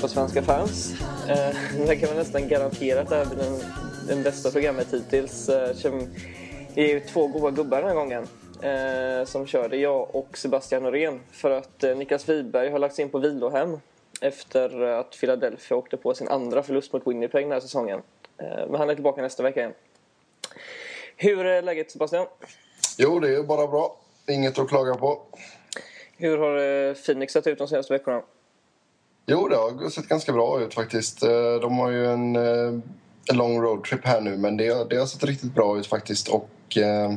På Svenska fans. Eh, det kan man nästan garantera att det här blir den, den bästa programmet hittills. Eh, det är ju två goda gubbar den här gången eh, som kör. Det är jag och Sebastian Norén. För att eh, Niklas Wiberg har lagts in på vilohem efter att Philadelphia åkte på sin andra förlust mot Winnipeg den här säsongen. Eh, men han är tillbaka nästa vecka igen. Hur är läget Sebastian? Jo, det är bara bra. Inget att klaga på. Hur har Phoenix sett ut de senaste veckorna? Jo, det har sett ganska bra ut faktiskt. Eh, de har ju en, eh, en lång roadtrip här nu, men det, det har sett riktigt bra ut faktiskt. Och eh,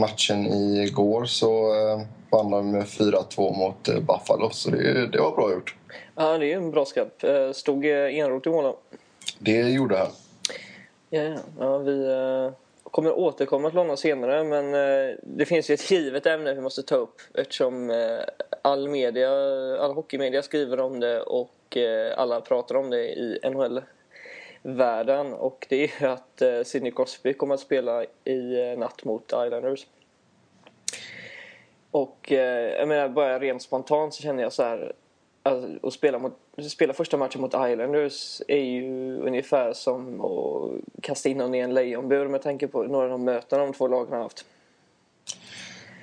matchen igår så eh, vann de med 4-2 mot eh, Buffalo, så det, det var bra gjort. Ja, det är en bra skarp. Stod Enroth i mål Det gjorde han. Ja, ja vi kommer återkomma till honom senare men eh, det finns ju ett givet ämne vi måste ta upp eftersom eh, all media, all hockeymedia skriver om det och eh, alla pratar om det i NHL-världen och det är ju att Sidney Crosby kommer att spela i natt mot Islanders. Och jag menar bara rent spontant så känner jag så här Alltså, att spela, mot, spela första matchen mot Islanders är ju ungefär som att kasta in någon i en lejonbur med tanke på några av de möten de två lagen har haft.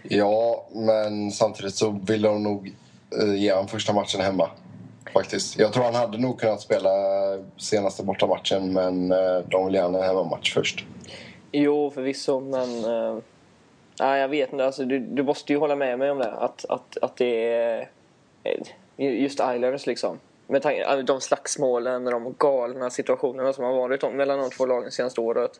Ja, men samtidigt så vill de nog eh, ge honom första matchen hemma. Faktiskt. Jag tror han hade nog kunnat spela senaste bortamatchen men eh, de vill gärna ha hemmamatch först. Jo, förvisso, men... Äh, jag vet inte. Alltså, du, du måste ju hålla med mig om det. Att, att, att det är just Islanders liksom. Med tanke, de slagsmålen, de galna situationerna som har varit mellan de två lagen senaste året.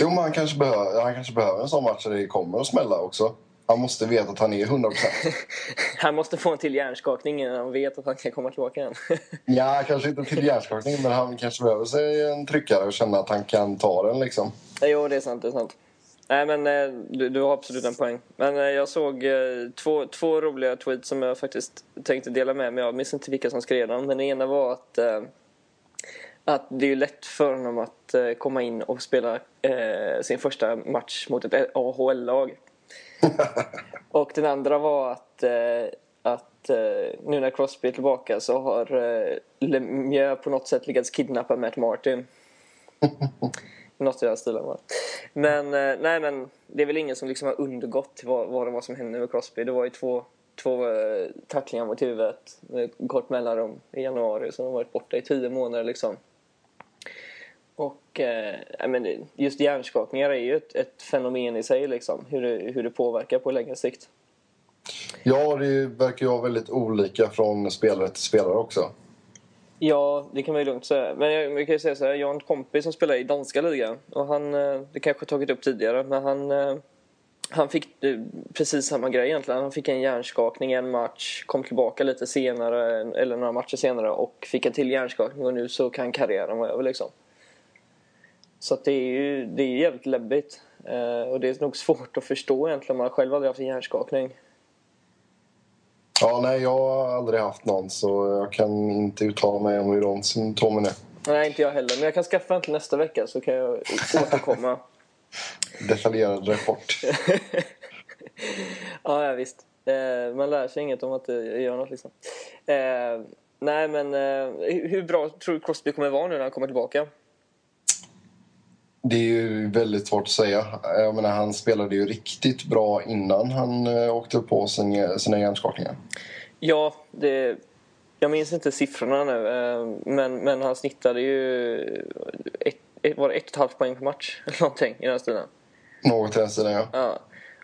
Jo, men han kanske, behöver, han kanske behöver en sån match där det kommer att smälla också. Han måste veta att han är 100%. han måste få en till hjärnskakning innan han vet att han kan komma tillbaka igen. ja, kanske inte till hjärnskakning, men han kanske behöver sig en tryckare och känna att han kan ta den liksom. Jo, det är sant. Det är sant. Nej, men eh, du, du har absolut en poäng. Men eh, jag såg eh, två, två roliga tweets som jag faktiskt tänkte dela med mig av. Jag minns inte vilka som skrev dem. Den ena var att, att det är lätt för honom att komma in och spela sin första match mot ett AHL-lag. och den andra var att, att nu när Crosby är tillbaka så har Lemieux på något sätt lyckats kidnappa Matt Martin. Något i den stilen var Men, eh, nej men det är väl ingen som liksom har undgått vad, vad det var som hände med Crosby. Det var ju två, två eh, tacklingar mot huvudet med kort mellanrum i januari. Så de har varit borta i tio månader liksom. Och eh, men just hjärnskakningar är ju ett, ett, fenomen i sig liksom. Hur det, hur det påverkar på längre sikt. Ja, det verkar ju vara väldigt olika från spelare till spelare också. Ja, det kan man ju lugnt säga. Men jag, jag kan ju säga så här, jag har en kompis som spelar i danska ligan. Och han, eh, det kanske jag tagit upp tidigare, men han, eh, han fick eh, precis samma grej egentligen. Han fick en hjärnskakning en match, kom tillbaka lite senare, eller några matcher senare och fick en till hjärnskakning och nu så kan karriären vara över liksom. Så att det är ju det är jävligt läbbigt. Och det är nog svårt att förstå egentligen om man själv aldrig haft en hjärnskakning. Ja, nej, jag har aldrig haft någon så jag kan inte uttala mig om hur de symptomen är. Nej, inte jag heller. Men jag kan skaffa en till nästa vecka så kan jag återkomma. Detaljerad rapport. ja, ja, visst. Eh, man lär sig inget om att göra något liksom. Eh, nej, men eh, hur bra tror du Crosby kommer vara nu när han kommer tillbaka? Det är ju väldigt svårt att säga. Jag menar, han spelade ju riktigt bra innan han eh, åkte på sin, sina hjärnskakningar. Ja, det, jag minns inte siffrorna nu, eh, men, men han snittade ju ett, ett, var det ett och ett halvt poäng per match eller någonting i den stilen. Något i den stilen, ja. ja.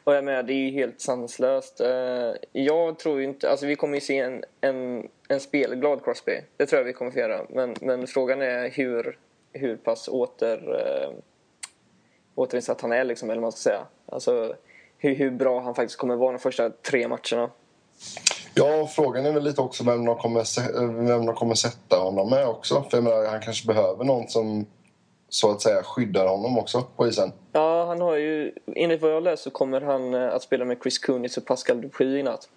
Och jag menar, det är ju helt sanslöst. Eh, jag tror ju inte... Alltså vi kommer ju se en, en, en spelglad Crosby. Det tror jag vi kommer få göra. Men, men frågan är hur, hur pass åter återinsatt han är, liksom, eller vad man ska säga. Alltså, hur, hur bra han faktiskt kommer vara de första tre matcherna. Ja, frågan är väl lite också vem de kommer, vem de kommer sätta honom med också. För jag menar, han kanske behöver någon som så att säga skyddar honom också på isen. Ja, han har ju, enligt vad jag läst så kommer han eh, att spela med Chris Kunitz och Pascal Dupuis i natt.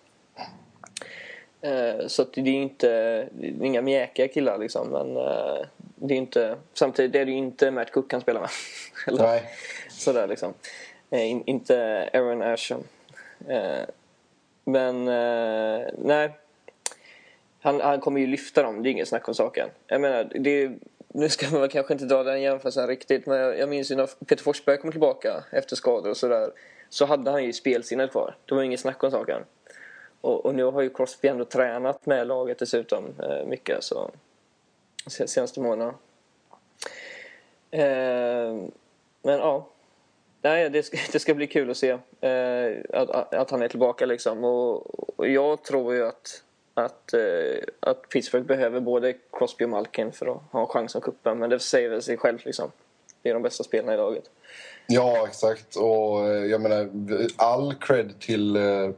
Eh, så det är inte, det är inga mjäkiga killar liksom, men eh, det är inte, samtidigt är det ju inte Matt Cook han spelar med. Eller, Nej. Sådär liksom. Eh, in, inte Aaron Asham. Eh, men eh, nej. han, han kommer ju lyfta dem, det är inget snack om saken. Jag menar, det nu ska man kanske inte dra den jämförelsen riktigt men jag, jag minns ju när Peter Forsberg kom tillbaka efter skador och sådär så hade han ju spelsinnet kvar. Det var inget snack om saken. Och, och, nu har ju Crosby ändå tränat med laget dessutom mycket så senaste månaderna. Eh, men ja. Nej, det ska, det ska bli kul att se eh, att, att han är tillbaka liksom. Och, och jag tror ju att, att, eh, att Pittsburgh behöver både Crosby och Malkin för att ha en chans om kuppen. Men det säger väl sig självt. liksom. Det är de bästa spelarna i laget. Ja, exakt. Och eh, jag menar, all cred till eh,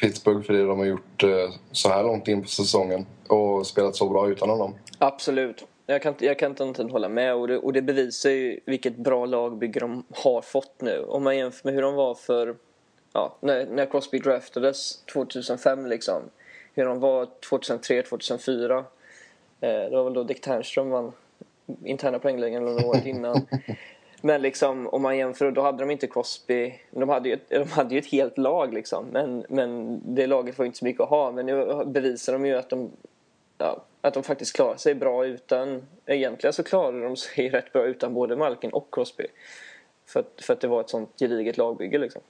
Pittsburgh för det de har gjort eh, så här långt in på säsongen och spelat så bra utan honom. Absolut. Jag kan, jag kan inte hålla med och det, och det bevisar ju vilket bra lagbygge de har fått nu. Om man jämför med hur de var för ja, när, när Crosby draftades 2005 liksom. Hur de var 2003, 2004. Eh, det var väl då Dick Ternström vann interna poängligan några året innan. Men liksom, om man jämför, då hade de inte Crosby. De hade ju ett, de hade ju ett helt lag liksom. Men, men det laget var inte så mycket att ha. Men nu bevisar de ju att de, ja, att de faktiskt klarar sig bra utan... Egentligen så klarar de sig rätt bra utan både Malkin och Crosby. För att, för att det var ett sånt gediget lagbygge liksom.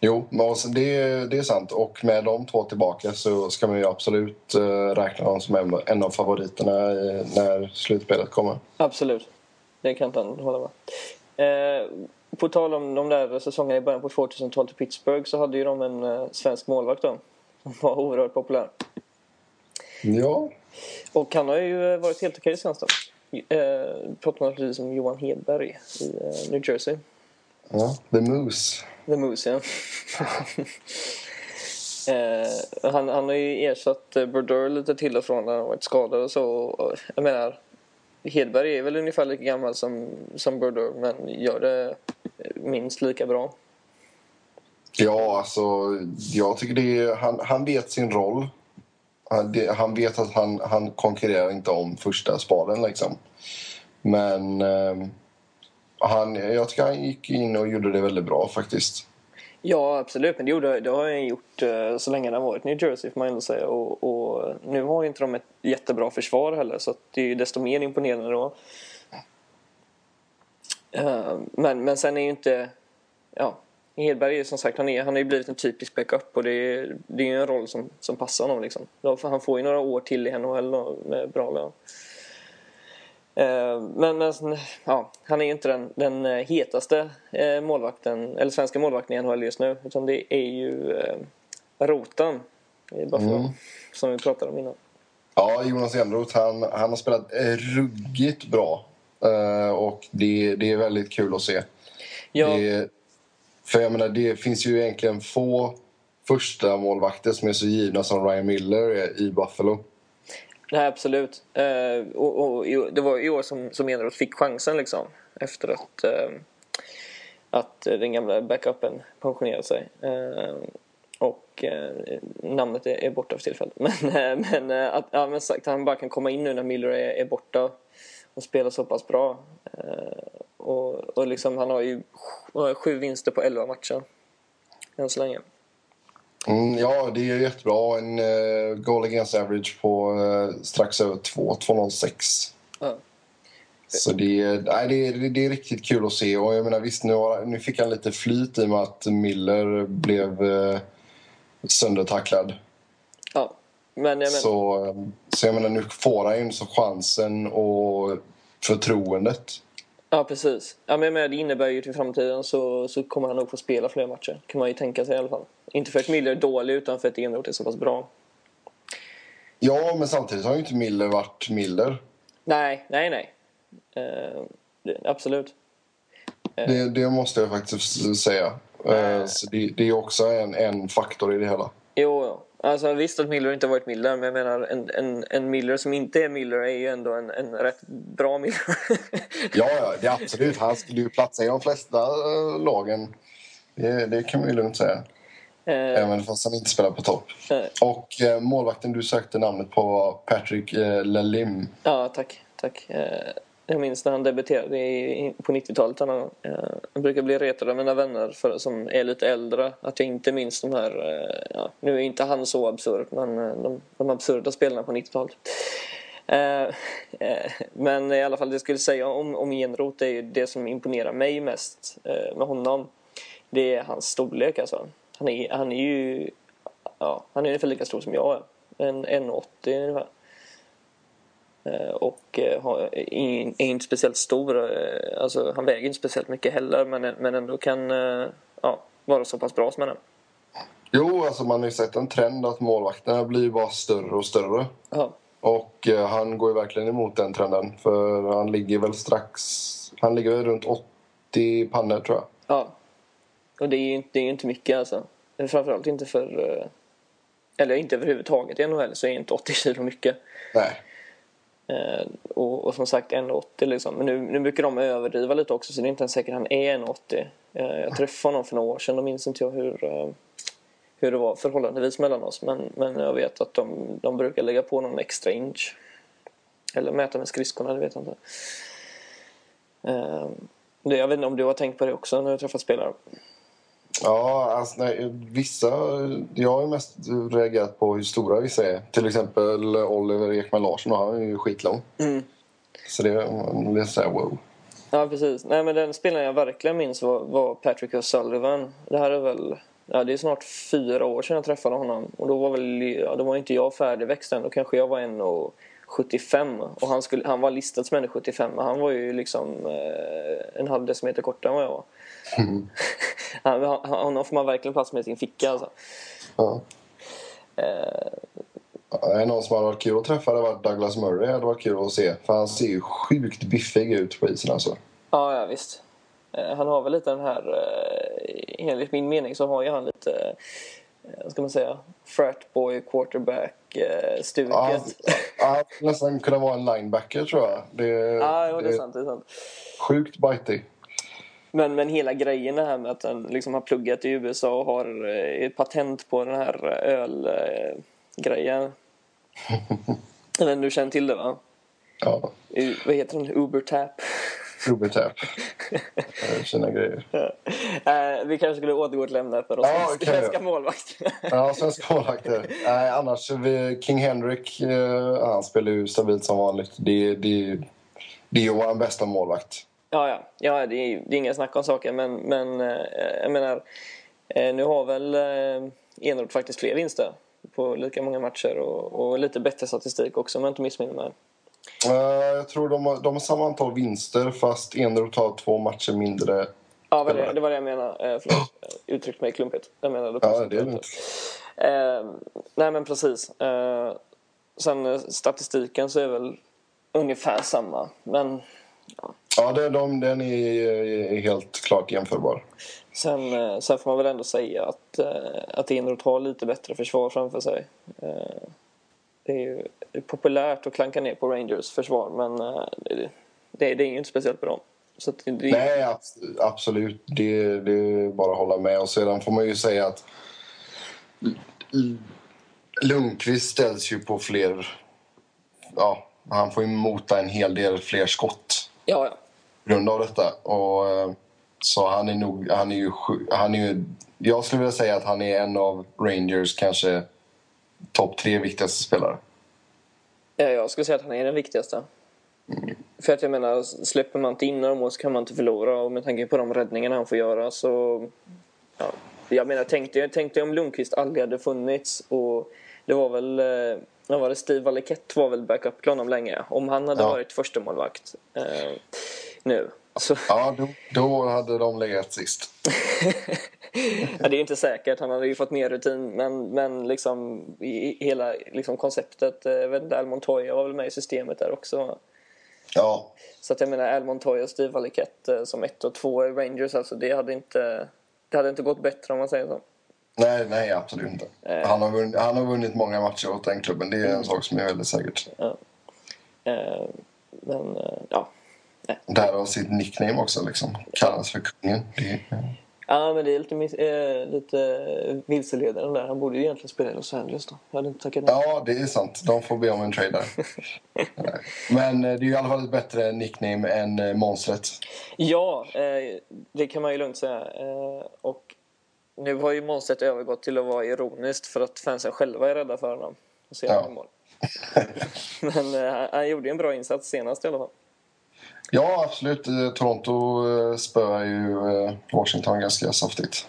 Jo, det, det är sant. Och med de två tillbaka så ska man ju absolut uh, räkna dem som en, en av favoriterna när slutspelet kommer. Absolut. Det kan inte hålla med. Eh, på tal om de där säsongerna i början på 2000-talet i Pittsburgh så hade ju de en eh, svensk målvakt då. Som var oerhört populär. Ja. Och han har ju eh, varit helt okej senast då. Eh, pratar man naturligtvis om Johan Hedberg i eh, New Jersey. Ja, The Moose. The Moose, ja. eh, han, han har ju ersatt Brodeur lite till och från när han varit skadad och så. Och, jag menar, Hedberg är väl ungefär lika gammal som, som Brodeur men gör det minst lika bra. Ja, alltså jag tycker det är, han, han vet sin roll. Han, det, han vet att han, han konkurrerar inte om första spaden liksom. Men eh, han, jag tycker han gick in och gjorde det väldigt bra faktiskt. Ja, absolut. Men det, gjorde, det har han gjort eh, så länge det har varit New Jersey får man ändå säga. Och, och, nu har inte de ett jättebra försvar heller så det är ju desto mer imponerande då. Eh, men, men sen är ju inte... Ja, Hedberg är som sagt, han, är, han har ju blivit en typisk backup och det är, det är ju en roll som, som passar honom liksom. Han får ju några år till i NHL med bra lön. Eh, men, men ja, han är ju inte den, den eh, hetaste eh, målvakten, eller svenska målvakten i NHL just nu. Utan det är ju Rotan i Buffalo, mm. som vi pratade om innan. Ja, Jonas Enroth, han, han har spelat ruggigt bra. och det, det är väldigt kul att se. Ja. Det, för jag menar, det finns ju egentligen få första målvakter som är så givna som Ryan Miller är i Buffalo. Nej, absolut. Eh, och, och, det var i år som, som Eneroth fick chansen liksom. Efter att, eh, att den gamla backupen pensionerade sig. Eh, och eh, namnet är, är, borta för tillfället. Men, eh, men, eh, att, ja, men sagt, han bara kan komma in nu när Miller är, är borta och spela så pass bra. Eh, och, och liksom, han har ju sju vinster på elva matcher än så länge. Mm, ja, det är jättebra. En uh, goal against average på uh, strax över 2, 2,06. Mm. Så det, nej, det, är, det är riktigt kul att se. Och jag menar, visst, nu, har, nu fick han lite flyt i och med att Miller blev uh, söndertacklad. Ja, men jag menar... Så, så jag menar, nu får han ju så chansen och förtroendet. Ja, precis. Ja, men det innebär ju till framtiden så, så kommer han nog få spela fler matcher. kan man ju tänka sig i alla fall. Inte för att Miller är dålig utan för att Enroth är så pass bra. Ja, men samtidigt har ju inte Miller varit Miller. Nej, nej, nej. Uh, det, absolut. Uh, det, det, måste jag faktiskt säga. Uh, det, det, är också en, en faktor i det hela. Jo, alltså visst att Miller inte varit Miller, men jag menar en, en, en Miller som inte är Miller är ju ändå en, en rätt bra Miller. ja, ja, det är absolut. Han skulle ju platsa i de flesta lagen. Det, det kan man ju lugnt säga. Eh, Även fast han inte spelar på topp. Eh. Och eh, målvakten du sökte namnet på var Patrick eh, Lalim. Ja, tack. tack. Jag minns när han debuterade i, på 90-talet. Han, eh, brukar bli retad av mina vänner för, som är lite äldre. Att jag inte minns de här... Eh, ja, nu är inte han så absurd, men eh, de, de absurda spelarna på 90-talet. Eh, eh, men i alla fall det jag skulle säga om, om Enroth är ju det som imponerar mig mest eh, med honom. Det är hans storlek alltså. Han är, han är ju ja, han är ungefär lika stor som jag är. En 1,80 ungefär. Eh, och eh, är inte speciellt stor. Eh, alltså, han väger inte speciellt mycket heller men, ändå kan ja, vara så pass bra som han är. Jo, alltså man har ju sett en trend att målvakterna blir bara större och större. Ja. Och han går ju verkligen emot den trenden. För han ligger väl strax... Han ligger väl runt 80 pannor tror jag. Ja. Och det är ju inte, det är inte mycket alltså. Framförallt inte för... Eller inte överhuvudtaget i NHL så är inte 80 kilo mycket. Nej. Eh, och, och, som sagt 1,80 liksom. Men nu, nu brukar de överdriva lite också så det är inte ens säkert att han är 1,80. Eh, jag träffade honom för några år sedan. Då minns inte jag hur, eh, hur det var förhållandevis mellan oss. Men, men jag vet att de, de brukar lägga på någon extra inch. Eller mäta med skridskorna, det vet jag inte. Eh, jag vet inte om du har tänkt på det också när du har träffat spelare? Ja, alltså, nej, vissa... Jag har mest reagerat på hur stora vissa är. Till exempel Oliver Ekman Larsson, han är ju skitlång. Mm. Så det är lite såhär wow. Ja, precis. Nej, men den spelaren jag verkligen minns var, var Patrick O'Sullivan. Det här är väl... Ja, det är snart fyra år sedan jag träffade honom. Och då var väl ja, då var inte jag färdigväxt än. Då kanske jag var en och 75 och han, skulle, han var listad som en 75 men han var ju liksom eh, en halv decimeter kortare än vad jag var. Mm. honom får man verkligen plats med i sin ficka alltså. Ja. Eh. Någon som hade varit kul att träffa hade varit Douglas Murray. Det hade varit kul att se. För han ser ju sjukt biffig ut på isen alltså. Ja, ja visst. Eh, han har väl lite den här... Eh, enligt min mening så har ju han lite... Eh, vad ska man säga? Fratboy quarterback-stuket. Ja, ja, nästan kunna vara en linebacker tror jag. Det, ja, jo, det, är sant, det är sant. Sjukt bitig. Men, men hela grejen det här med att han liksom har pluggat i USA och har eh, ett patent på den här ölgrejen. Eh, men du känner till det va? Ja. vad heter den? Ubertap? Ubertap. Sina grejer. Ja. Uh, vi kanske skulle återgå till ämnet för oss ja, svenska, svenska målvakter. ja, svenska målvakter. Nej, annars, vi, King Henrik, han spelar ju stabilt som vanligt. Det, det, det är ju vår bästa målvakt. Ja, ja. ja det, är, det är inga snack om saker. Men, men uh, jag menar, nu har väl uh, Enroth faktiskt fler vinster på lika många matcher och, och lite bättre statistik också om jag inte missminner mig. Jag tror de har, de har samma antal vinster fast Enroth har två matcher mindre. Ja, var det, det var det jag menade. Uh, förlåt, uttryckte mig klumpigt. Jag menade ja, det är lugnt. Uh, nej, men precis. Uh, sen statistiken så är väl ungefär samma. Men, ja. Ja, det, de, den är, helt klart jämförbar. Sen, sen får man väl ändå säga att, att Enroth har lite bättre försvar framför sig. Det är ju populärt att klanka ner på Rangers försvar men eh, det, det, det är ju inte speciellt bra. Så det, det... Nej, absolut. Det, det är bara att hålla med. Och sedan får man ju säga att Lundqvist ställs ju på fler... Ja, han får ju mota en hel del fler skott. Ja, ja. Grund av detta. Och, eh, så han är nog... Han är ju, han är ju, jag skulle vilja säga att han är en av Rangers kanske topp tre viktigaste spelare. Ja, jag skulle säga att han är den viktigaste. Mm. För att jag menar, släpper man inte in några mål så kan man inte förlora och med tanke på de räddningarna han får göra så... Ja, jag menar, tänkte, tänkte om Lundqvist aldrig hade funnits och det var väl... Eh, vad var det? Steve Valekett var väl backup till honom länge. Om han hade ja. varit första målvakt eh, nu. Så... Ja, då, då hade de legat sist. ja, det är inte säkert. Han hade ju fått mer rutin. Men, men liksom, i, hela liksom, konceptet. Eh, Al Montoya var väl med i systemet där också. Ja. Så att jag menar Al Montoya och Steve Valikett eh, som ett och två i Rangers. Alltså, det, hade inte, det hade inte gått bättre om man säger så. Nej, nej absolut inte. Eh. Han, har vunnit, han har vunnit många matcher åt den klubben. Det är en mm. sak som är väldigt säkert. Ja. Eh, men, eh, ja. Därav sitt nickname också, liksom. Kallas för kungen. Det, Ja, men det är lite, äh, lite vilseledande där. Han borde ju egentligen spela i Los Angeles då. Jag hade inte tackat nej. Ja, det är sant. De får be om en trade där. men det är i alla fall ett bättre nickname än monstret. Ja, det kan man ju lugnt säga. Och nu har ju monstret övergått till att vara ironiskt för att fansen själva är rädda för honom. Och ser ja. mål. Men uh, han gjorde en bra insats senast i alla fall. Ja, absolut. Eh, Toronto uh, spöar ju Washington ganska saftigt.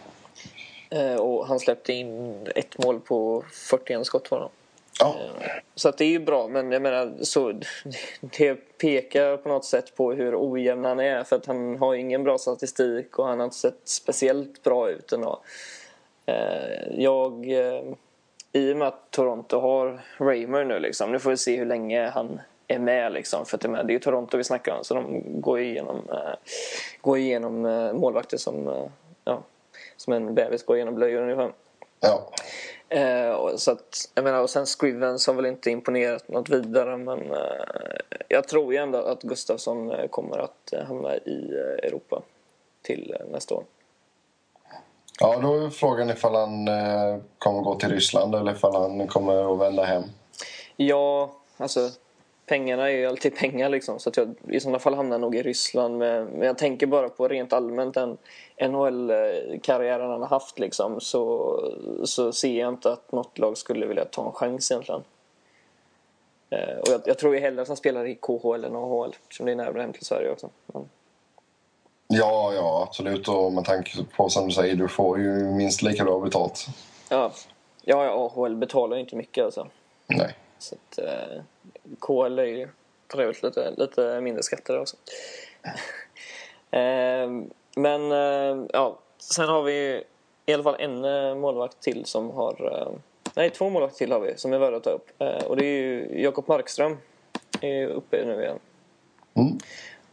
och han släppte in ett mål på 41 skott var det. Ja. Så att det är ju bra, men jag menar så det pekar på något sätt på hur ojämn han är för att han har ingen bra statistik och han har inte sett speciellt bra ut ändå. Jag i och med att Toronto har Raymer nu liksom, nu får vi se hur länge han är med liksom. För att det är ju Toronto vi snackar om så de går igenom, äh, går igenom äh, målvakter som, äh, ja, som en bebis går igenom blöjor ungefär. Ja. Eh, så att, jag menar, och sen Scrivens har väl inte imponerat något vidare men eh, jag tror ju ändå att Gustafsson kommer att hamna i Europa till nästa år. Ja, då är frågan ifall han kommer gå till Ryssland eller ifall han kommer att vända hem. Ja, alltså pengarna är ju alltid pengar liksom. Så att jag i sådana fall hamnar nog i Ryssland. Men, jag tänker bara på rent allmänt den NHL-karriären han har haft liksom. Så, så ser jag inte att något lag skulle vilja ta en chans egentligen. Eh, och jag, jag, tror ju hellre att han spelar i KHL än AHL eftersom det är närmare hem till Sverige också. Men... Ja, ja absolut. Och med tanke på som du säger, du får ju minst lika bra betalt. Ja, ja, ja AHL betalar ju inte mycket alltså. Nej. Så att, eh, KL är ju tar ut lite, lite mindre skatter också. eh, men eh, ja, sen har vi i alla fall en eh, målvakt till som har... Eh, nej, två målvakter till har vi som är värda att ta upp. Eh, och det är ju Jakob Markström. Är uppe nu igen. Mm.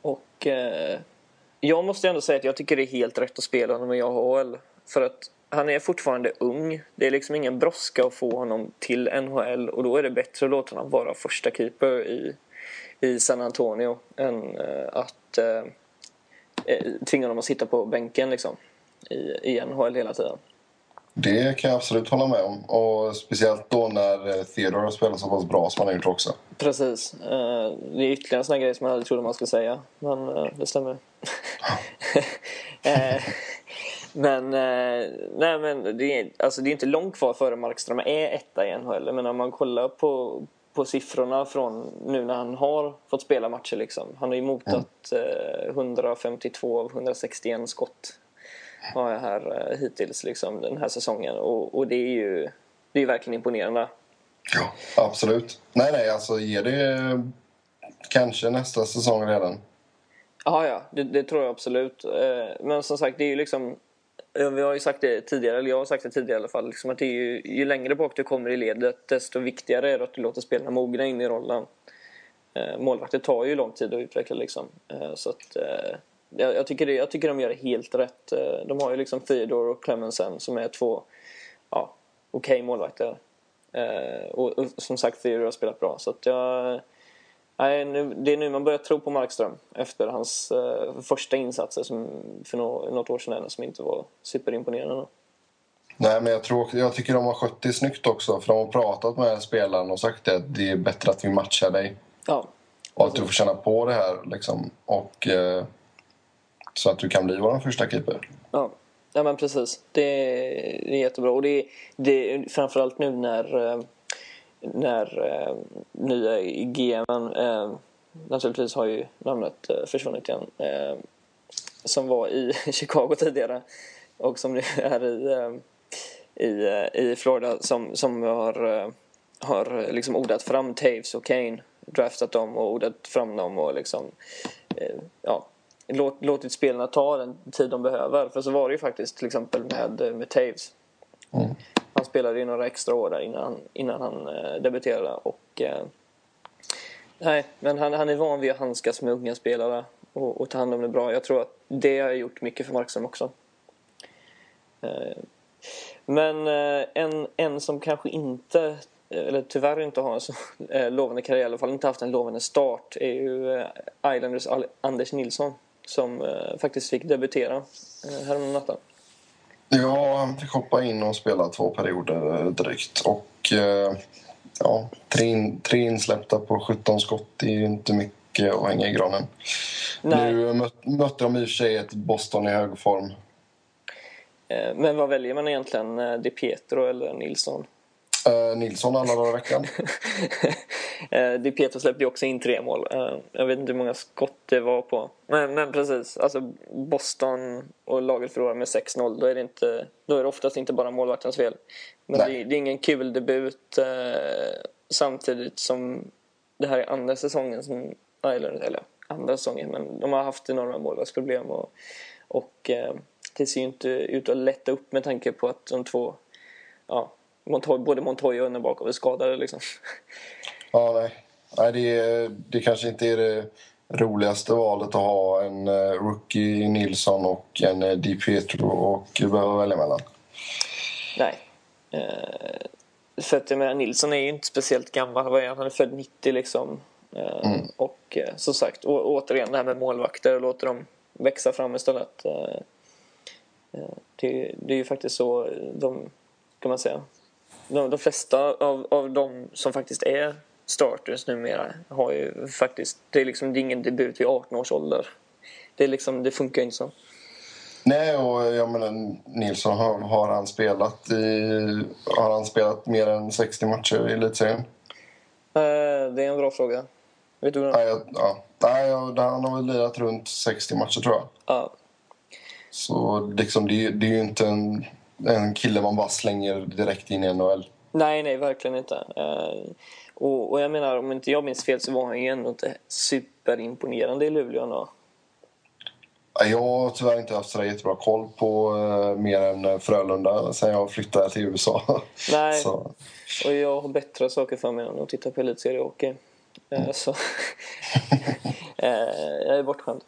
Och jag måste ändå säga att jag tycker det är helt rätt att spela honom i AHL. För att han är fortfarande ung. Det är liksom ingen brådska att få honom till NHL och då är det bättre att låta honom vara första keeper i, i San Antonio än uh, att uh, tvinga honom att sitta på bänken liksom, i, i NHL hela tiden. Det kan jag absolut hålla med om. Och speciellt då när Theodore har spelat så pass bra som han har gjort också. Precis. Det är ytterligare en sån grej som jag aldrig trodde man skulle säga. Men det stämmer. Men, nej, men det, är, alltså det är inte långt kvar före Markström är etta i NHL. Men om man kollar på, på siffrorna från nu när han har fått spela matcher. Liksom. Han har ju motat mm. 152 av 161 skott har jag här eh, hittills liksom, den här säsongen. Och, och det är ju det är verkligen imponerande. Ja, absolut. Nej, nej, alltså ge det kanske nästa säsong redan. Ja, ja, det, det, tror jag absolut. Eh, men som sagt, det är ju liksom... Vi har ju sagt det tidigare, eller jag har sagt det tidigare i alla fall, liksom att det är ju, ju längre bak du kommer i ledet desto viktigare är det att du låter spelarna mogna in i rollen. Eh, målvakter tar ju lång tid att utveckla liksom. Eh, så att eh, jag, jag, tycker det, jag tycker de gör det helt rätt. Eh, de har ju liksom Theodore och Clemensen som är två ja, okej okay målvakter. Eh, och, och, som sagt, Theodore har spelat bra. Så att jag, nej, nu, det är nu man börjar tro på Markström efter hans eh, första insatser som för no, något år sedan som inte var superimponerande. Nej, men jag, tror, jag tycker de har skött det snyggt också. För de har pratat med spelaren och sagt att det är bättre att vi matchar dig. Ja. Och att du får känna på det här. Liksom. Och eh, så att du kan bli vår första keeper. Ja. ja, men precis. Det är, det är jättebra. Och det är, det är framförallt nu när, eh, när eh, nya GM eh, naturligtvis har ju namnet eh, försvunnit igen, eh, som var i Chicago tidigare och som nu är i, eh, i, eh, i Florida som, som har, eh, har liksom ordat fram Taves och Kane, draftat dem och ordat fram dem och liksom ja, låt, låtit spelarna ta den tid de behöver. För så var det ju faktiskt till exempel med, med Taves. Mm. Han spelade ju några extra år där innan, innan han eh, debuterade. Och, eh, nej, men han, han är van vid att handskas med unga spelare och, och ta hand om det bra. Jag tror att det har gjort mycket för Markström också. Eh, men eh, en, en som kanske inte eh, eller tyvärr inte har en så eh, lovande karriär, i alla fall inte haft en lovande start, är ju eh, Islanders Anders Nilsson som eh, faktiskt fick debutera eh, natten. Ja, han fick hoppa in och spela två perioder drygt. Och eh, ja, tre, in, tre insläppta på 17 skott det är inte mycket att hänga i granen. Nej. Nu möt, mötte de i och för sig ett Boston i hög form. Eh, Men vad väljer man egentligen? eh, Di Pietro eller Nilsson? Eh, Nilsson alla dagar i veckan. Eh, Di Pietro släppte ju också in tre mål. Eh, Jag vet inte hur många skott det var på. Men, men precis, alltså Boston och laget förlorar med 6-0. Då är, det inte, då är det oftast inte bara målvaktens fel. Men det, det är ingen kul debut eh, samtidigt som det här är andra säsongen som Islanders, eller andra säsongen, men de har haft enorma målvaktsproblem och, och eh, det ser ju inte ut att lätta upp med tanke på att de två, ja, Montoy, både Montoya och Önnerbakov är skadade liksom. Ja, nej. nej det, det kanske inte är det roligaste valet att ha en eh, rookie Nilsson och en eh, Di Pietro och behöva välja mellan. Nej. Eh, för att jag menar, Nilsson är ju inte speciellt gammal. Är han? Är född 90 liksom. Eh, Och eh, som sagt, å, återigen det här med målvakter och låter dem växa fram istället. Eh, det, det är ju faktiskt så de, kan man säga, de, de flesta av, av de som faktiskt är starters numera har ju faktiskt, det är liksom det är ingen debut vid 18 års ålder. Det, är liksom, det funkar inte så. Nej, och jag menar Nilsson har, har han spelat i, har han spelat mer än 60 matcher i elitserien? Eh, det är en bra fråga. Vet du hur Nej, jag- ja. Nej, jag- han har väl lirat runt 60 matcher tror jag. Ja, Så liksom, det, är- det är ju inte en, en kille man bara slänger direkt in i NHL. Nej, nej, verkligen inte. Eh, och, och jag menar, om inte jag minns fel så var han ju ändå inte superimponerande i Luleå ändå. Ja, Jag har tyvärr inte haft så jättebra koll på eh, mer än eh, Frölunda sen jag flyttade till USA. Nej, Så, och jag har bättre saker för mig än att titta på elitseriehockey. Eh, så eh, jag är bortskämd.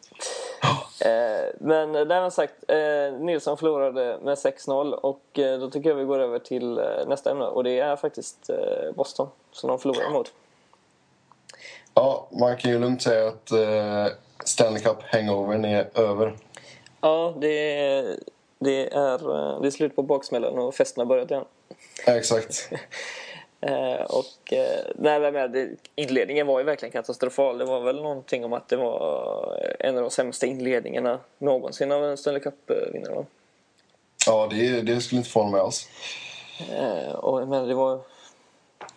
Eh, men det med sagt, eh, Nilsson förlorade med 6-0 och eh, då tycker jag vi går över till eh, nästa ämne och det är faktiskt eh, Boston som de förlorar mot. ja, man kan ju lugnt säga att eh, Stanley Cup hangovern är över. Ja, det är, det är, eh, det är slut på baksmällan och festen har börjat igen. Ja, exakt. Eh, och eh, nej, men med, det, inledningen var ju verkligen katastrofal. Det var väl någonting om att det var en av de sämsta inledningarna någonsin av en Stanley Cup-vinnare. Ja, det, det skulle inte förvåna mig alls. Eh, och, men det var...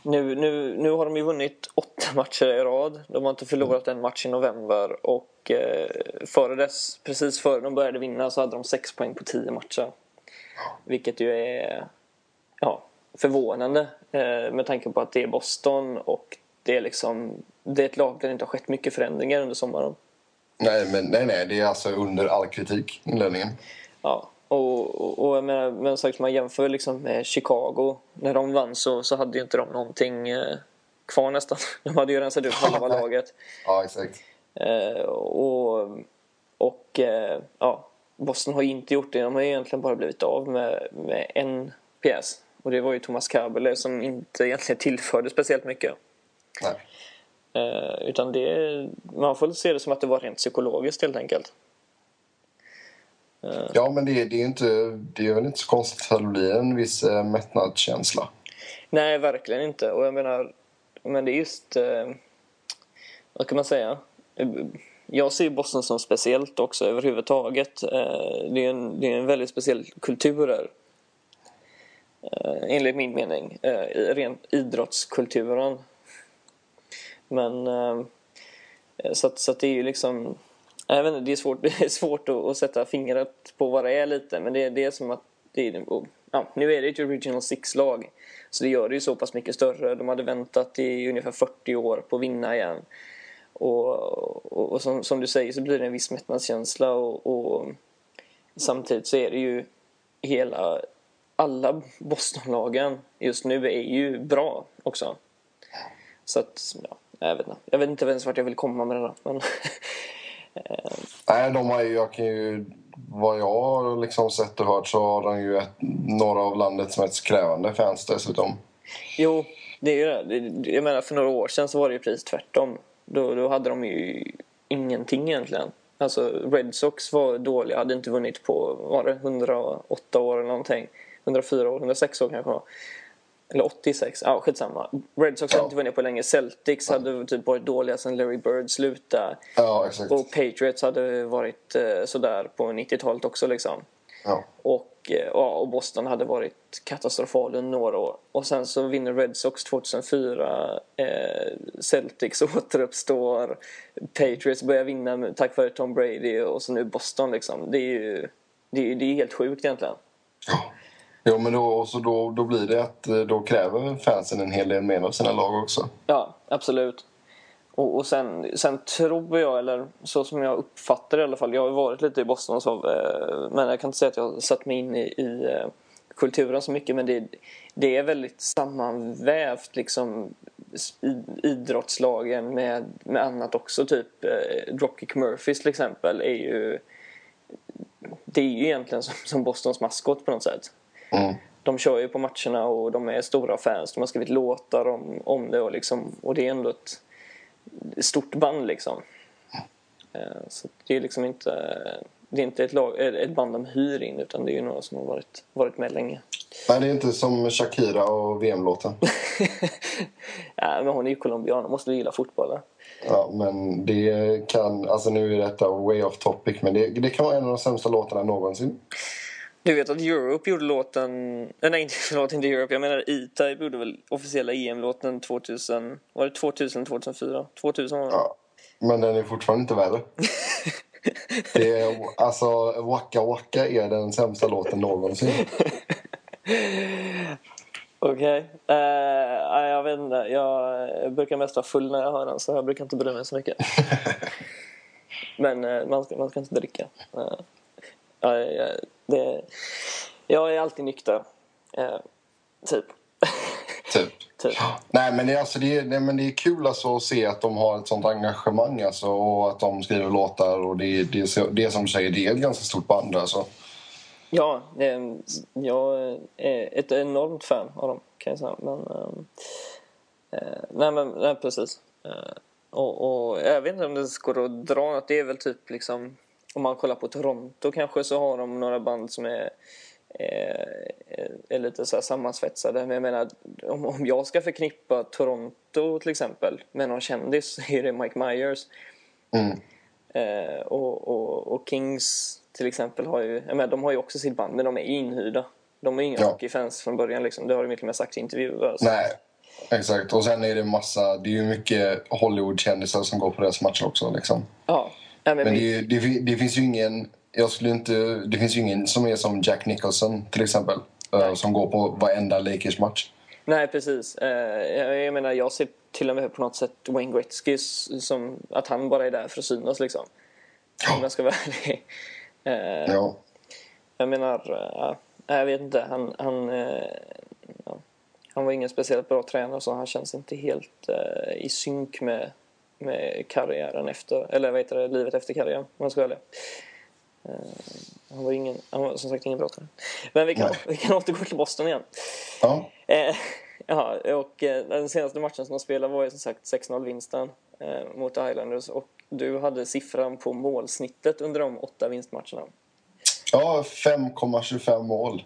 Nu, nu, nu har de ju vunnit åtta matcher i rad. De har inte förlorat en match i november. Och eh, före dess, precis före de började vinna så hade de sex poäng på tio matcher. Vilket ju är ja, förvånande eh, med tanke på att det är Boston och det är liksom det är ett lag där det inte har skett mycket förändringar under sommaren. Nej, men nej, nej, det är alltså under all kritik, inledningen. Ja, och, och, och jag menar, men sagt, man jämför liksom med Chicago. När de vann så, så hade ju inte de någonting eh, kvar nästan. De hade ju rensat ut halva laget. Ja, exakt. Eh, och och eh, ja, Boston har ju inte gjort det. De har ju egentligen bara blivit av med, med en pjäs. Och det var ju Thomas Kabele som inte egentligen tillförde speciellt mycket. Eh, utan det, man får se det som att det var rent psykologiskt helt enkelt. Ja, men det, det, är inte, det är väl inte så konstigt att det blir en viss eh, mättnadskänsla. Nej, verkligen inte. Och jag menar, men det är just... Eh, vad kan man säga? Eh, Jag ser Boston som speciellt också överhuvudtaget. Eh, det, är en, det är en väldigt speciell kultur där. Eh, enligt min mening. Eh, rent idrottskulturen. Men... Eh, så att, så att det är ju liksom... Jag vet inte, det är svårt, det är svårt att, att sätta fingret på vad det är lite. Men det, det är som att... Det är, ja, nu är det ett Original Six-lag. Så det gör det ju så pass mycket större. De hade väntat i ungefär 40 år på att vinna igen. Och, och, och som, som du säger så blir det en viss mättnadskänsla. Och, och samtidigt så är det ju hela... Alla Bostonlagen just nu är ju bra också. Så att, ja, jag vet inte. Jag vet inte ens vart jag vill komma med det där. Men, Nej, de har ju, jag kan ju, vad jag har liksom sett och hört så har de ju ett, några av landets mest krävande fans dessutom. Jo, det är ju det. Jag menar, för några år sedan så var det ju precis tvärtom. Då, då hade de ju ingenting egentligen. Alltså Red Sox var dåliga, hade inte vunnit på, var det 108 år eller någonting? 104 år, 106 år kanske var. Eller 86, ja skitsamma. Red Sox hade inte vunnit på länge. Celtics ja. hade typ varit dåliga sen Larry Bird slutade. Ja, exakt. Och Patriots hade varit eh, sådär på 90-talet också liksom. Ja. Och, eh, ja, och Boston hade varit katastrofal under några år. Och sen så vinner Red Sox 2004. Eh, Celtics återuppstår. Patriots börjar vinna tack vare Tom Brady och så nu Boston liksom. Det är ju det är, det är helt sjukt egentligen. Ja. Jo, men då, så då, då blir det att eh, då kräver fansen en hel del mer av sina lag också. Ja, absolut. Och, och sen, sen tror jag, eller så som jag uppfattar det i alla fall, jag har varit lite i Boston så, eh, men jag kan inte säga att jag har satt mig in i, i eh, kulturen så mycket, men det, det är väldigt sammanvävt liksom idrottslagen med, med annat också. Typ eh, Dropkick Murphys till exempel är ju det är ju egentligen som, som Bostons maskot på något sätt. Mm. De kör ju på matcherna och de är stora fans. De har skrivit låtar om, om det och, liksom, och det är ändå ett stort band liksom. Eh, så det är liksom inte, det är inte ett, lag, ett band de hyr in utan det är ju några som har varit, varit med länge. Nej, det är inte som Shakira och VM-låten. ja, men hon är ju colombian, måste du gilla fotboll. Ja, men det kan, alltså nu är detta way off topic, men det, det kan vara en av de sämsta låtarna någonsin. Du vet att Europe gjorde låten... Nej, inte, förlåt, inte Europe. Jag menar E-Type gjorde väl officiella EM-låten 2000... Var det 2000 2004? 2000 var det. Ja, men den är fortfarande inte värre. det är, alltså, Waka Waka är den sämsta låten någonsin. Okej. Okay. Uh, jag vet inte. Jag brukar mest vara full när jag hör den så jag brukar inte bry mig så mycket. Men uh, man, ska, man ska inte dricka. Uh, uh, det, jag är alltid nykter. Uh, typ. Typ. typ. Nej, men det, är, alltså, det, är, nej, men det är kul alltså, att se att de har ett sånt engagemang alltså, och att de skriver låtar. Och det, det, det som du säger, det är ett ganska stort band. Alltså. Ja, jag är ett enormt fan av dem kan jag säga. Men, äh, nej, men nej, precis. Äh, och, och, jag vet inte om det går att dra något. Det är väl typ liksom om man kollar på Toronto kanske så har de några band som är, är, är lite så sammansvetsade. Men jag menar, om, om jag ska förknippa Toronto till exempel med någon kändis så är det Mike Myers. Mm. Eh, och, och, och, Kings till exempel har ju, jag menar, de har ju också sitt band men de är inhyrda. De är inga ja. hockeyfans från början liksom. Det har de till och med sagt i intervjuer. Alltså. Nej, exakt. Och sen är det massa, det är ju mycket Hollywood-kändisar som går på deras matcher också liksom. Ja. Ja men, men det, det, det, finns ju ingen, jag skulle inte, det finns ju ingen som är som Jack Nicholson till exempel. Eh, Nej. Som går på varenda Lakers-match. Nej, precis. Uh, jag menar, jag ser till och med på något sätt Wayne Gretzky som att han bara är där för att synas liksom. Om jag ska vara ärlig. Uh, ja. Jag menar, jag vet inte. Han, han, ja. han var ingen speciellt bra tränare så han känns inte helt i synk med, med karriären efter, eller vad heter det, livet efter karriären om jag ska vara ärlig. Han var, ingen, han var som sagt ingen bra tränare. Men vi kan, vi kan återgå till Boston igen. Ja. Ja, och eh, den senaste matchen som de spelade var ju som sagt 6-0-vinsten eh, mot Islanders och du hade siffran på målsnittet under de åtta vinstmatcherna. Ja, 5,25 mål.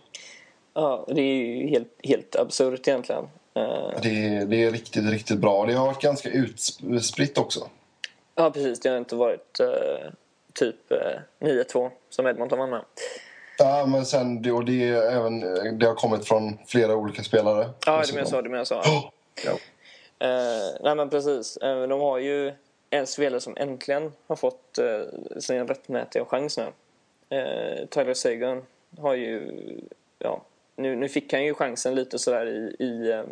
Ja, det är ju helt, helt absurt egentligen. Eh, det, det är riktigt, riktigt bra. Det har varit ganska utspritt också. Ja, precis. Det har inte varit uh, typ uh, 9-2 som Edmonton vann med. Ja, men sen det, och det, även, det har kommit från flera olika spelare. Ja, det menar så. Det menar så. Oh! Ja. Uh, nej, men precis. Uh, de har ju en spelare som äntligen har fått uh, sin rättmätiga chans nu. Uh, Tyler Sagan har ju... Ja, nu, nu fick han ju chansen lite sådär i, i,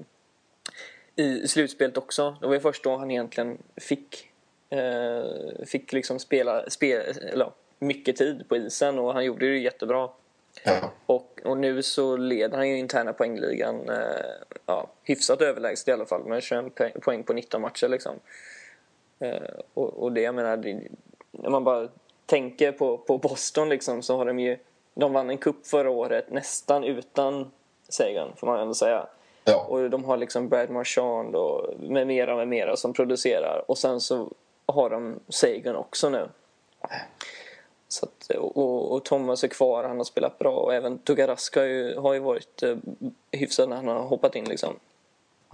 i slutspelet också. Det var ju först då han egentligen fick, fick liksom spela, spela eller, mycket tid på isen och han gjorde det jättebra. Ja. Och, och nu så leder han ju interna poängligan eh, ja, hyfsat överlägset i alla fall med 21 poäng på 19 matcher liksom. Eh, och, och det jag menar, det, när man bara tänker på, på Boston liksom så har de ju de vann en kupp förra året nästan utan Sagan får man ändå säga. Ja. Och de har liksom Brad Marchand och med mera med mera som producerar och sen så har de Sagan också nu. Så att, och, och, Thomas är kvar, han har spelat bra och även Tugarask har ju, har ju varit eh, hyfsad när han har hoppat in liksom.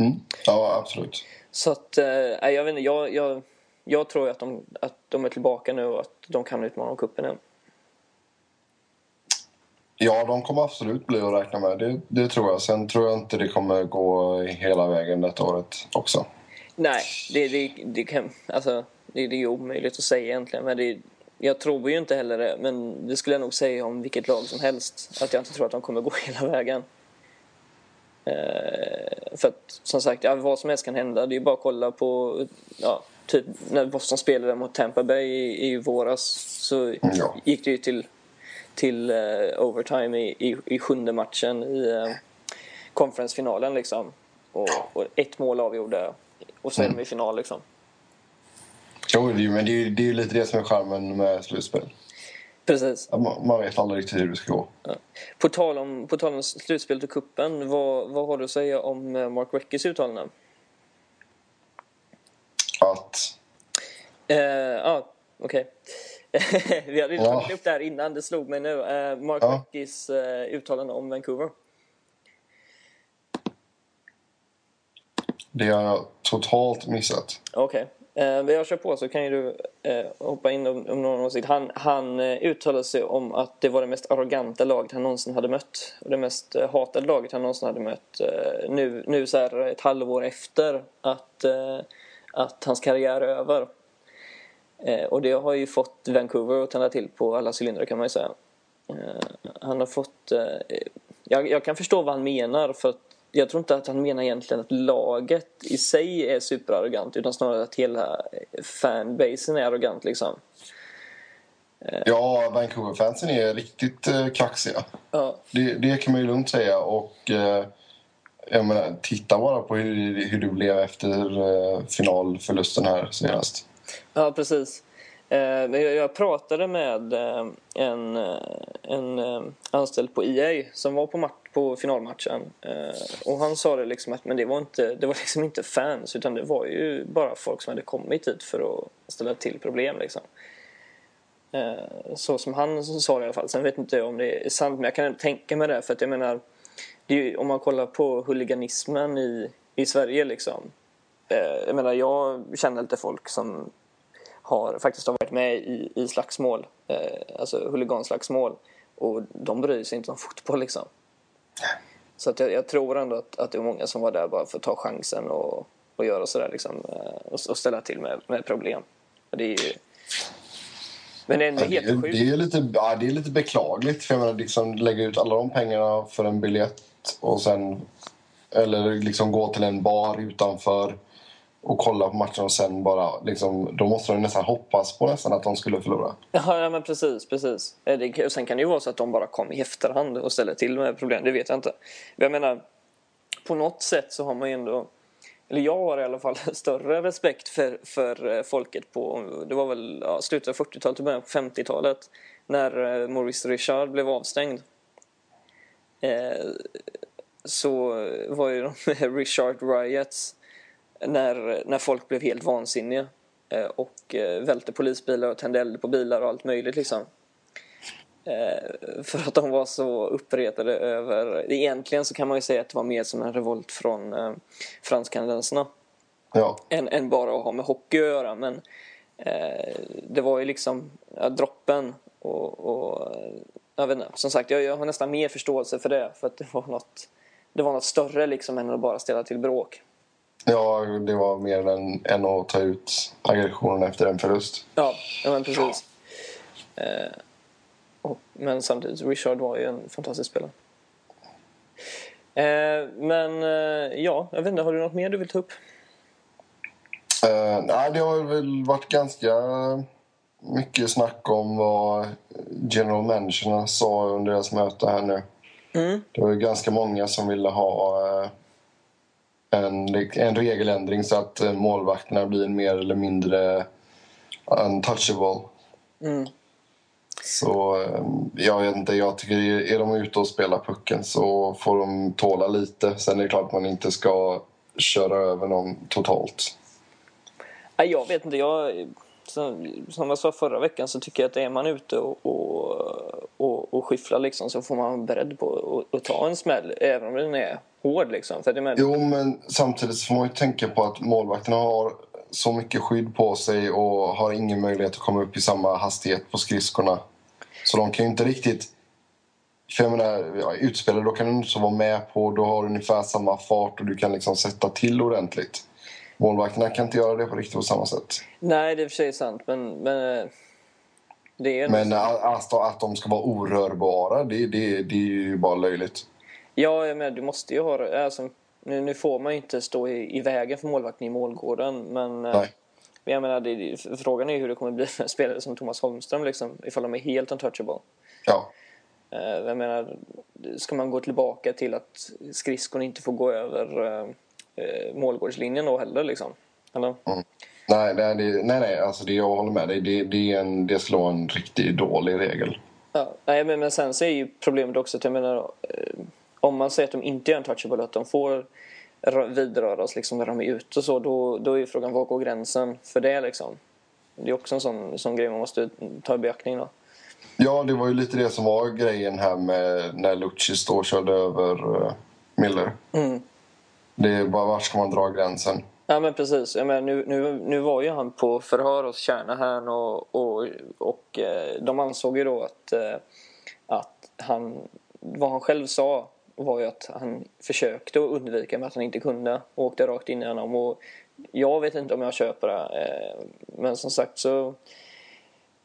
Mm. Ja, absolut. Så att, eh, jag vet inte, jag, jag, jag tror att de, att de är tillbaka nu och att de kan utmana om cupen igen. Ja, de kommer absolut bli att räkna med. Det, det, tror jag. Sen tror jag inte det kommer gå hela vägen detta året också. Nej, det, det, det, kan, alltså, det, det är omöjligt att säga egentligen. Men det, jag tror ju inte heller det, men det skulle jag nog säga om vilket lag som helst. Att jag inte tror att de kommer gå hela vägen. Eh, för att som sagt, ja, vad som helst kan hända. Det är bara att kolla på ja, typ när Boston spelade mot Tampa Bay i, i våras så ja. gick det ju till, till uh, overtime i, i, i, sjunde matchen i uh, conference-finalen liksom. Och, och, ett mål avgjorde och så är mm. de i final liksom. Jo, men det är ju det är lite det som är charmen med slutspel. Precis. Man, man vet aldrig riktigt hur det ska gå. Ja. På, tal om, på tal om slutspelet och kuppen, vad, vad har du att säga om eh, Mark Reckys uttalande? Att? Ja, eh, ah, okej. Okay. Vi hade ju ja. tagit upp det här innan, det slog mig nu. Eh, Mark ja. Reckys eh, uttalande om Vancouver. Det har jag totalt missat. Okej. Okay. Eh, jag kör på så kan ju du eh, hoppa in om, om någon åsikt. Han, han eh, uttalade sig om att det var det mest arroganta laget han någonsin hade mött. Och det mest eh, hatade laget han någonsin hade mött. Eh, nu, nu så här ett halvår efter att, eh, att hans karriär är över. Eh, och det har ju fått Vancouver att tända till på alla cylindrar kan man ju säga. han har fått... Jag, jag, kan förstå vad han menar för jag tror inte att han menar egentligen att laget i sig är superarrogant utan snarare att hela fanbasen är arrogant liksom. Ja, Vancouver-fansen är riktigt eh, kaxiga. Ja. Det, det, kan man ju lugnt säga. Och eh, jag menar, titta bara på hur, hur det blev efter eh, finalförlusten här senast. Ja, precis. Eh, jag pratade med eh, en, eh, en anställd på EA som var på, på finalmatchen och han sa det liksom att men det var inte, det var liksom inte fans utan det var ju bara folk som hade kommit hit för att ställa till problem liksom. Så som han sa det i alla fall. Sen vet inte jag om det är sant men jag kan ändå tänka mig det för att jag menar ju, om man kollar på huliganismen i, i Sverige liksom. Jag menar jag känner lite folk som har faktiskt har varit med i, i slagsmål, eh, alltså huliganslagsmål. Och de bryr sig inte om fotboll liksom. Så att jag, jag, tror ändå att, att det är många som var där bara för att ta chansen och, och göra sådär liksom. Eh, och, och, ställa till med, med problem. Och det är ju... Men det är ändå helt sjukt. Det är lite, ja, det är lite beklagligt. För jag menar, liksom lägga ut alla de pengarna för en biljett och sen... Eller liksom gå till en bar utanför och kolla på matchen och sen bara liksom, då måste de nästan hoppas på nästan att de skulle förlora. Ja, men precis, precis. Eh, det, sen kan det ju vara så att de bara kom i efterhand och ställer till med problem, det vet jag inte. Jag menar, på något sätt så har man ju ändå, eller jag har i alla fall större respekt för, för eh, folket på, det var väl ja, slutet av 40-talet och början på 50-talet när eh, Maurice Richard blev avstängd. Eh, så var ju de Richard Riots när, när folk blev helt vansinniga eh, och eh, välte polisbilar och tände eld på bilar och allt möjligt liksom. Eh, för att de var så uppretade över... Egentligen så kan man ju säga att det var mer som en revolt från fransk-kanadensarna. Ja. Än, än, bara att ha med hockey att göra. Men eh, det var ju liksom ja, droppen. Och, och jag vet inte, som sagt, jag, jag, har nästan mer förståelse för det. För att det var något, det var något större liksom än att bara ställa till bråk. Ja, det var mer än, än att ta ut aggressionen efter en förlust. Ja, ja men precis. Eh, och, men samtidigt, Richard var ju en fantastisk spelare. Eh, men eh, ja, jag vet inte, har du något mer du vill ta upp? Eh, nej, det har väl varit ganska mycket snack om vad general managerna sa under deras möte här nu. Mm. Det var ju ganska många som ville ha eh, en, en regeländring så att eh, målvakterna blir mer eller mindre untouchable. Mm. Så eh, jag vet inte, jag tycker är de ute och spelar pucken så får de tåla lite. Sen är det klart att man inte ska köra över någon totalt. Jag vet inte, jag som, jag sa förra veckan så tycker jag att är man ute och, och, och, och skifflar liksom, så får man vara beredd på att ta en smäll även om den är hård. Liksom. För det med... Jo, men samtidigt får man ju tänka på att målvakterna har så mycket skydd på sig och har ingen möjlighet att komma upp i samma hastighet på skridskorna. Så de kan ju inte riktigt... För jag menar, ja, utspelare då kan du inte vara med på. Du har ungefär samma fart och du kan liksom sätta till ordentligt. Målvakterna kan inte göra det på riktigt på samma sätt. Nej, det är i och för sig sant, men... men det är men att, att de ska vara orörbara, det, det, det är ju bara löjligt. Ja, jag menar, du måste ju ha... Alltså, nu, nu får man ju inte stå i, i vägen för målvakten i målgården, men... Nej. Men jag menar, det, frågan är hur det kommer bli för en spelare som Thomas Holmström, liksom, ifall de är helt untouchable. Ja. Jag menar, ska man gå tillbaka till att skridskon inte får gå över eh, målgårdslinjen då heller liksom? Eller? Mm. Nej, nej, det, nej, nej alltså det, jag håller med dig. Det, det, är en, det vara en riktigt dålig regel. Ja, nej, men, men sen så är ju problemet också att jag menar, eh, om man säger att de inte är untouchable, att de får vidröras liksom när de är ute och så, då, då är ju frågan var går gränsen för det liksom? Det är också en sån, sån grej man måste ta i beaktning då. Ja, det var ju lite det som var grejen här med när Lucis då körde över uh, Miller. Mm. Det är bara var ska man dra gränsen? Ja men precis. Jag menar, nu, nu, nu var ju han på förhör hos Kärnahärn och, och, och eh, de ansåg ju då att, eh, att han, vad han själv sa var ju att han försökte undvika men att han inte kunde och åkte rakt in i honom. Och jag vet inte om jag köper det. Eh, men som sagt så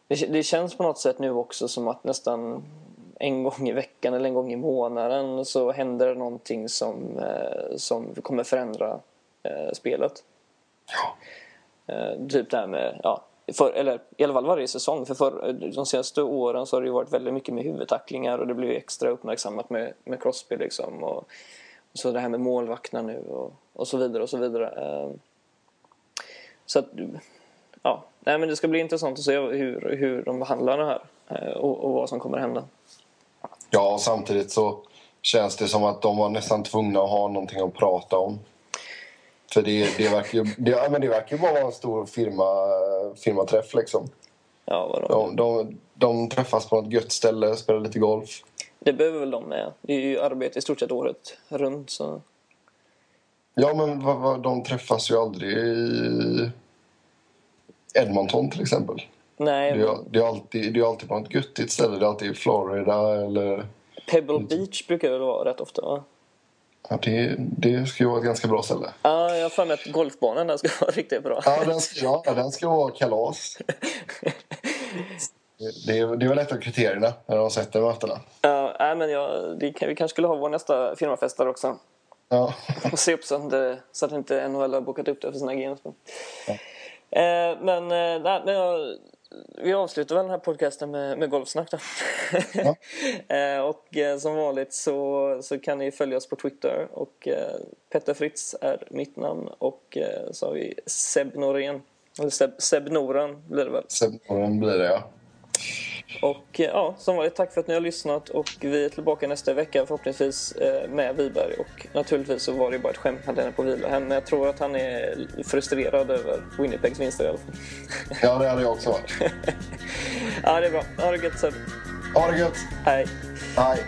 det, känns på något sätt nu också som att nästan en gång i veckan eller en gång i månaden så händer det någonting som, eh, som kommer förändra eh, spelet. Ja. Typ det här med, ja, för, eller i alla fall varje säsong. För, för de senaste åren så har det ju varit väldigt mycket med huvudtacklingar och det blir extra uppmärksammat med, med Crosby liksom. Och, och så det här med målvakterna nu och, och så vidare och så vidare. Ehm, så att, ja, nej men det ska bli intressant att se hur, hur de behandlar det här eh, och, och vad som kommer att hända. Ja, och samtidigt så känns det som att de var nästan tvungna att ha någonting att prata om. För det, det, verkar, ju, det, ja, men det verkar ju bara vara en stor firma, firmaträff liksom. Ja, vadå? De, de, de träffas på något gött ställe, spelar lite golf. Det behöver väl de med. Det är ju arbete i stort sett året runt. Så. Ja, men vad, vad, de träffas ju aldrig i Edmonton till exempel. Nej, Det är, det är, alltid, det är alltid på något göttigt ställe. Det är alltid i Florida eller... Pebble Beach brukar det vara rätt ofta va? Ja, det, det ska ju vara ett ganska bra ställe. Ja, jag har för mig att golfbanan där ska vara riktigt bra. Ja, den ska, ja, den ska vara kalas. Det det är väl ett av kriterierna när de sätter mötena. Ja, nej, men jag, det vi kanske skulle ha vår nästa firmafest där också. Ja. Och se upp så att, inte, så att inte NHL har bokat upp det för sina games. Ja. Eh, men, eh, nej, men jag, vi avslutar väl den här podcasten med, med golfsnack då. Ja. eh, och eh, som vanligt så, så kan ni följa oss på Twitter och eh, Petter Fritz är mitt namn och så har vi Seb Norén. Eller Seb, Seb Noran blir det väl. Sen blir det, ja. Och eh, ja, som vanligt tack för att ni har lyssnat och vi är tillbaka nästa vecka förhoppningsvis eh, med Wiberg och naturligtvis så var det bara ett skämt han är på vila hem men jag tror att han är frustrerad över Winnipegs vinster i alla fall. Ja, det hade jag också varit. ja, det är bra. Ha det gött Seb. Ha det gött! Hej. Hej!